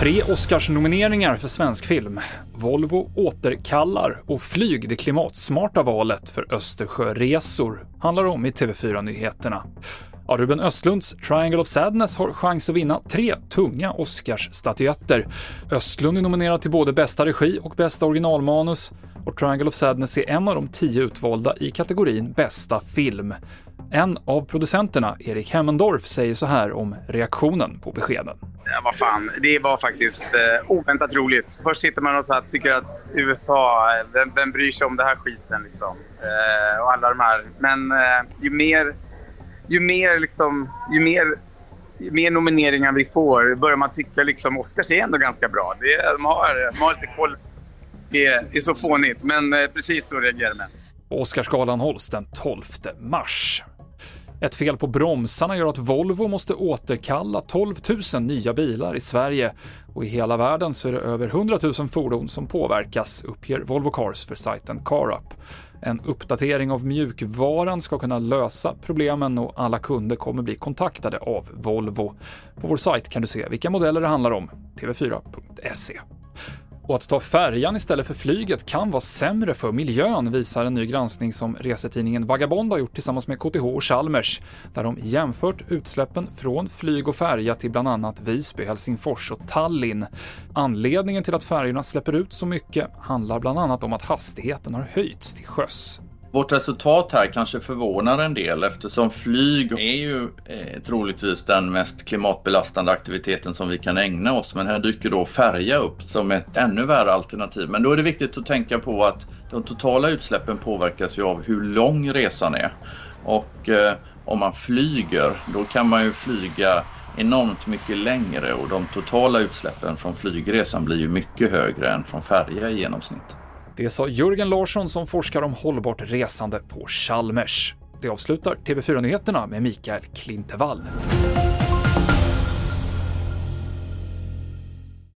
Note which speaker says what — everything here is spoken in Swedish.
Speaker 1: Tre Oscarsnomineringar för svensk film. Volvo återkallar och flyg det klimatsmarta valet för Östersjöresor, handlar om i TV4-nyheterna. Ja, Ruben Östlunds Triangle of Sadness har chans att vinna tre tunga Oscarsstatyetter. Östlund är nominerad till både bästa regi och bästa originalmanus och Triangle of Sadness är en av de tio utvalda i kategorin bästa film. En av producenterna, Erik Hemmendorf, säger så här om reaktionen på beskeden.
Speaker 2: Ja, vad fan, det var faktiskt eh, oväntat roligt. Först sitter man och så här, tycker att USA, eh, vem, vem bryr sig om den här skiten liksom? Eh, och alla de här. Men eh, ju mer, ju mer liksom, ju mer, ju mer nomineringar vi får börjar man tycka liksom Oscars är ändå ganska bra. Det, de, har, de har lite koll. Det är, det är så fånigt, men eh, precis så reagerar man.
Speaker 1: Oscarsgalan hålls den 12 mars. Ett fel på bromsarna gör att Volvo måste återkalla 12 000 nya bilar i Sverige och i hela världen så är det över 100 000 fordon som påverkas, uppger Volvo Cars för sajten CarUp. En uppdatering av mjukvaran ska kunna lösa problemen och alla kunder kommer bli kontaktade av Volvo. På vår sajt kan du se vilka modeller det handlar om, tv4.se. Och att ta färjan istället för flyget kan vara sämre för miljön visar en ny granskning som resetidningen Vagabond har gjort tillsammans med KTH och Chalmers, där de jämfört utsläppen från flyg och färja till bland annat Visby, Helsingfors och Tallinn. Anledningen till att färjorna släpper ut så mycket handlar bland annat om att hastigheten har höjts till sjöss.
Speaker 3: Vårt resultat här kanske förvånar en del eftersom flyg är ju eh, troligtvis den mest klimatbelastande aktiviteten som vi kan ägna oss. Men här dyker då färja upp som ett ännu värre alternativ. Men då är det viktigt att tänka på att de totala utsläppen påverkas ju av hur lång resan är. Och eh, om man flyger, då kan man ju flyga enormt mycket längre och de totala utsläppen från flygresan blir ju mycket högre än från färja i genomsnitt.
Speaker 1: Det sa Jörgen Larsson som forskar om hållbart resande på Chalmers. Det avslutar TV4-nyheterna med Mikael Klintevall.